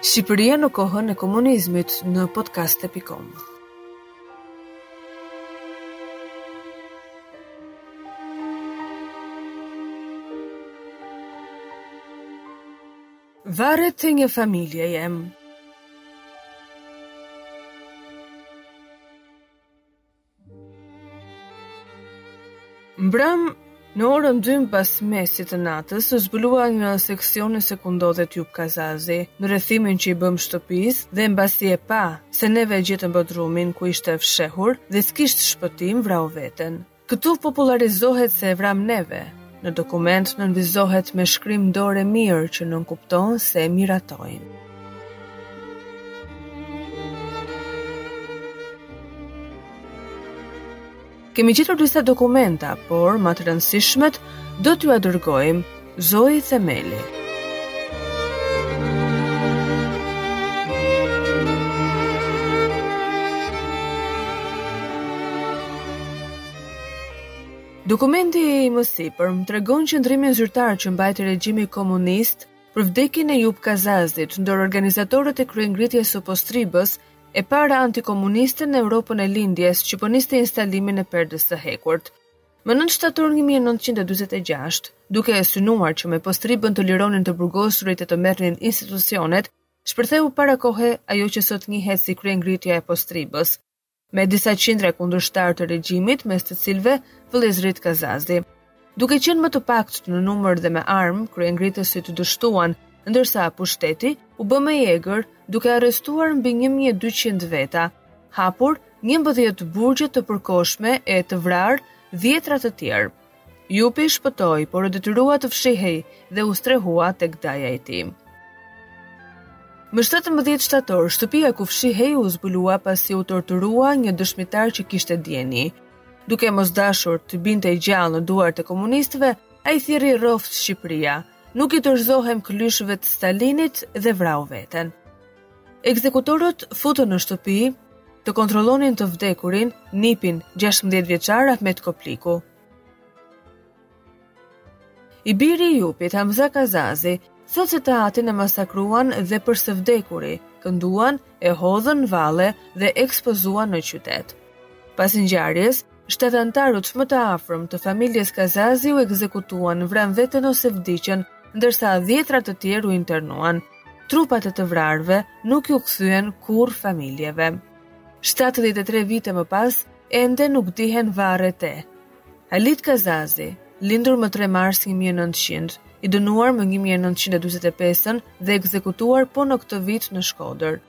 Shqipëria në kohën e komunizmit në podcast. Pikon varret të një familje jem. Mbram në orën 2 mbas mesit të natës, u zbulua në seksionin se ku ndodhet Jup Kazazi, në rrethimin që i bëmë shtëpisë dhe mbasi e pa se neve e gjetëm bodrumin ku ishte fshehur dhe s'kishte shpëtim vrau veten. Këtu popullarizohet se e vramë neve, Në dokument nënvizohet, me shkrim dore mirë që nënkupton se e miratojnë. Kemi gjetur disa dokumenta, por ma të rëndësishmet do t'jua dërgojmë Zoi Themeli. Dokumenti i mësipërm tregon qëndrimin zyrtar që mbajti regjimi komunist për vdekjen e Jup Kazazit, ndër organizatorët e kryengritjes së Postribës, e para antikomuniste në Europën e Lindjes që po niste instalimin e Perdës së Hekurt. Më 9 shtator 1946, duke e synuar që me Postribën të lironin të burgosurit e të merrnin institucionet, shpërtheu para kohe ajo që sot njihet si kryengritja e Postribës. me disa qindra kundërshtarë të regjimit, mes të cilëve vëllezërit Kazazi. Duke qenë më të paktë në numër dhe me armë, kryengritësit dështuan, ndërsa pushteti u bë më i egër duke arrestuar mbi 1200 veta, hapur 11 burgje të përkohshme e vrarë dhjetra të tjerë. Jupi shpëtoi, por u detyrua të fshihej dhe u strehua tek daja e tij. Më 17 shtator, shtëpia ku fshihej u zbulua pasi u torturua një dëshmitar që kishte dijeni. Duke mos dashur të binte gjallë në duart e komunistëve, ai thirri rroftë Shqipëria. Nuk i dorëzohem klyshëve të Stalinit dhe vrau veten. Ekzekutorët futën në shtëpi të kontrollonin të vdekurin, nipin 16 vjeçar Ahmet Kopliku. I biri i Jupit, Hamza Kazazi, thotë se të atin e masakruan dhe për së vdekuri, kënduan, e hodhën valle dhe ekspozuan në qytet. Pas ngjarjes, Shtatë anëtarët më të afërm të familjes Kazazi u ekzekutuan, vranë veten ose vdiqën, ndërsa dhjetra të tjerë u internuan. Trupat e të vrarëve nuk iu kthyen kurrë familjeve. 73 vite më pas, ende nuk dihen varret e. Halit Kazazi, lindur më 3 mars 1900, i dënuar më 1945 dhe ekzekutuar po në këtë vit në Shkodër.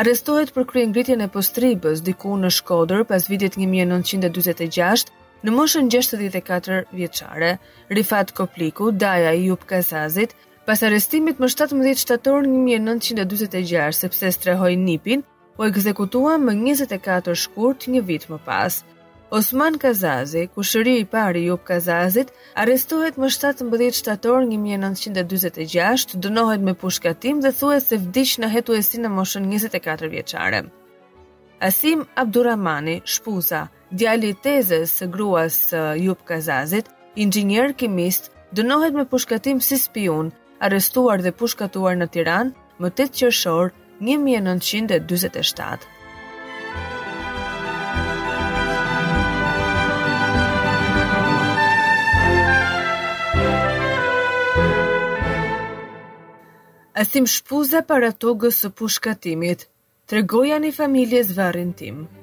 Arrestohet për kryengritjen e Postribës, diku në Shkodër, pas vitit 1946, në moshën 64 vjeçare. Rifat Kopliku, daja i Jup Kazazit, pas arrestimit më 17 shtator 1946, sepse strehoi nipin, u ekzekutua më 24 shkurt një vit më pas. Osman Kazazi, kushëri i parë i Jup Kazazit, arrestohet më 17 shtator 1946, dënohet me pushkatim dhe thuhet se vdiq në hetuesi në moshën 24 vjeçare. Asim Abdurrahmani Shpuza, djali i tezes së gruas së Jup Kazazit, inxhinier kimist, dënohet me pushkatim si spiun, arrestuar dhe pushkatuar në Tiranë më 8 qershor 1947. Asim Shpuza para togës së pushkatimit, tregojani familjes varrin tim.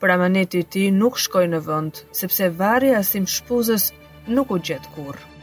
Por amaneti i tij nuk shkoi në vend, sepse varri i Asim Shpuzës nuk u gjet kurrë.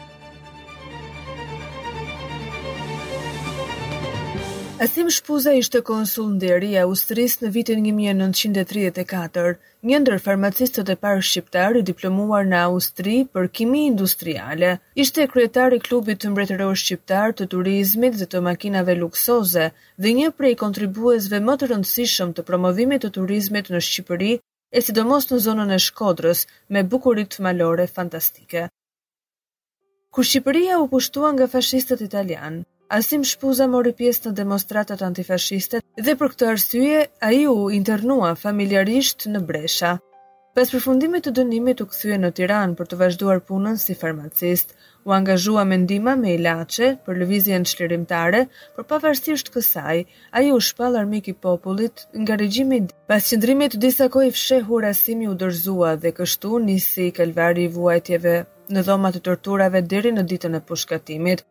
Asim Shpuza ishte konsul nderi i Austrisë në vitin 1934, një ndër farmacistët e parë shqiptarë i diplomuar në Austri për kimi industriale. Ishte kryetar i Klubit Mbretëror Shqiptar të Turizmit dhe të Makinave Luksoze, dhe një prej kontribuesve më të rëndësishëm të promovimit të turizmit në Shqipëri e sidomos në zonën e Shkodrës me bukuritë malore fantastike. Kur Shqipëria u pushtua nga fashistët italianë, Asim Shpuza mori pjesë në demostratat antifashiste dhe për këtë arsye ai u internua familjarisht në Bresha. Pas përfundimit të dënimit u kthye në Tiranë për të vazhduar punën si farmacist. U angazhua me ndihma me ilaçe për Lëvizjen Çlirimtare, por pavarësisht kësaj, ai u shpall armik i popullit nga regjimi. Pas qëndrimit disa kohë i fshehur Asimi u dorëzua dhe kështu nisi kalvari i vuajtjeve në dhomat e torturave deri në ditën e pushkatimit.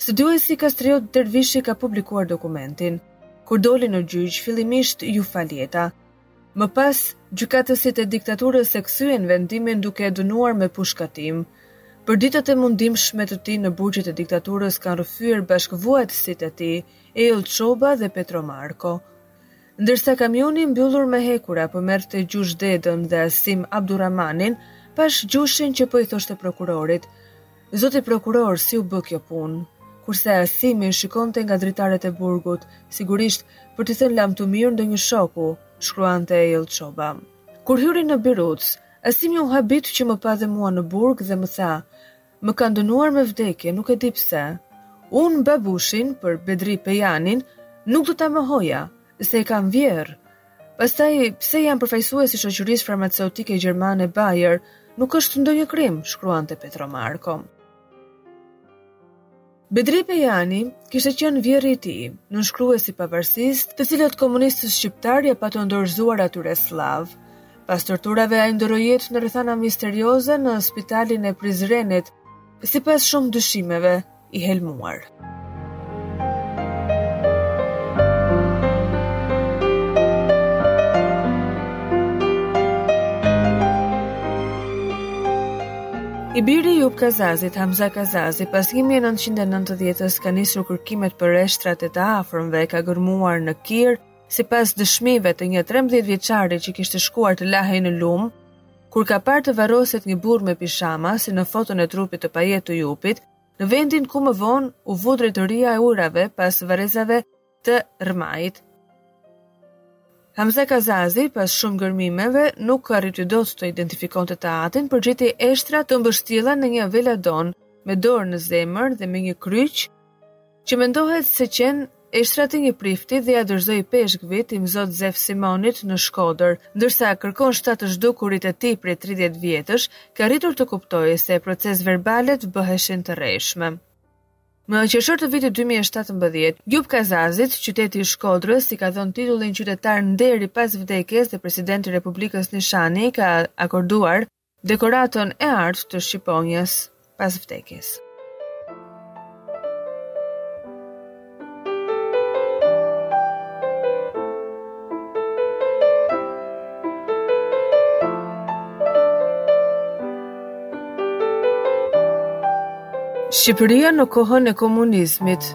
Studiuesi Kastriot Dervishi ka publikuar dokumentin. Kur doli në gjyq, fillimisht iu fal jeta. Më pas, gjykatësit e diktaturës e kthyen vendimin duke e dënuar me pushkatim. Për ditët e mundimshme të tij në burgjet e diktaturës kanë rrëfyer bashkëvuajtësit e tij, Ejëll Çoba dhe Petro Marko. Ndërsa kamioni i mbyllur me hekura po merrte Gjush Dedën dhe Asim Abdurrahmanin, pashë Gjushin që po i thoshte prokurorit, Zoti prokuror, si u bë kjo punë? Kurse Asimi shikonte nga dritaret e burgut, sigurisht për t'i thënë lamtumirë ndonjë shoku, shkruante Ejëll Çoba. Kur hyri në birucë, Asimi u habit që më pa dhe mua në burg dhe më tha, Më kanë dënuar me vdekje, nuk e di pse. Unë babushin për Bedri Pejanin nuk do ta mohoja, se e kam vjehërr, Pastaj, pse jam përfaqësues i shoqërisë farmaceutike gjermane Bayer, nuk është ndonjë krim, shkruante Petro Marko. Bedri Pejani kishte qenë vjehrri i tij, nënshkrues i pavarësisë, të cilin komunistët shqiptarë ia patën dorëzuar atyre sllavë. Pas torturave ai ndërroi jetë në rrethana misterioze në spitalin e Prizrenit, sipas shumë dyshimeve, i helmuar. I biri i Jup Kazazit, Hamza Kazazi, pas 1990-ës ka nisur kërkimet për eshtrat e të afërmve e ka gërmuar në Kir, sipas dëshmive të një 13-vjeçari që kishte shkuar të lahej në lumë, kur ka parë të varroset një burrë me pizhama, si në foton e trupit të pajetë të Jupit, Në vendin ku më vonë u vu drejtoria e ujrave pas varrezave të Rrmajit. Hamza Kazazi, pas shumë gërmimeve, nuk arriti dot të identifikonte të atin, por gjeti eshtra të mbështjella në një veladon, me dorë në zemër dhe me një kryq, Që mendohet se qenë eshtrat e një prifti dhe ia dorëzoi ipeshkvit imzot Zef Simonit në Shkodër, ndërsa kërkon shtatë të zhdukurit e tij prej tridhjetë vjetësh, ka arritur të kuptojë se procesverbalet bëheshin të rreme. Në qershor të vitit dy mijë e shtatëmbëdhjetë, Jup Kazazit, qyteti i Shkodrës, i ka dhënë titullin qytetar nderi pas vdekjes dhe Presidenti i Republikës Nishani i ka akorduar Dekoratën e Artë të Shqiponjës pas vdekjes. Shqipëria në kohën e komunizmit